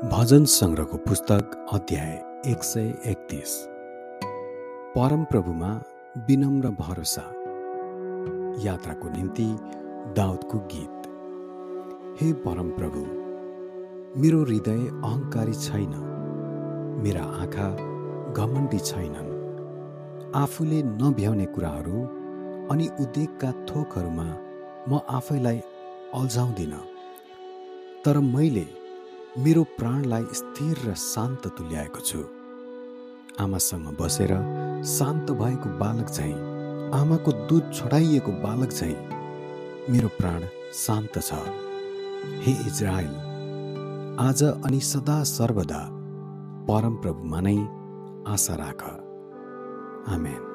भजन सङ्ग्रहको पुस्तक अध्याय एक सय एकतिस। परमप्रभुमा विनम्र भरोसा। यात्राको निम्ति दाउदको गीत। हे परमप्रभु मेरो हृदय अहङ्कारी छैन। मेरा आँखा घमण्डी छैनन्। आफूले नभ्याउने कुराहरू अनि उद्वेगका थोकहरूमा म आफैलाई अल्झाउँदिनँ। तर मैले मेरो प्राणलाई स्थिर र शान्त तुल्याएको छु। आमासँग बसेर शान्त भएको बालक चाहिँ आमाको दुध छोडाइएको बालक चाहिँ मेरो प्राण शान्त छ। हे इजरायल आज अनि सदा सर्वदा परमप्रभुमा नै आशा राख। आमेन।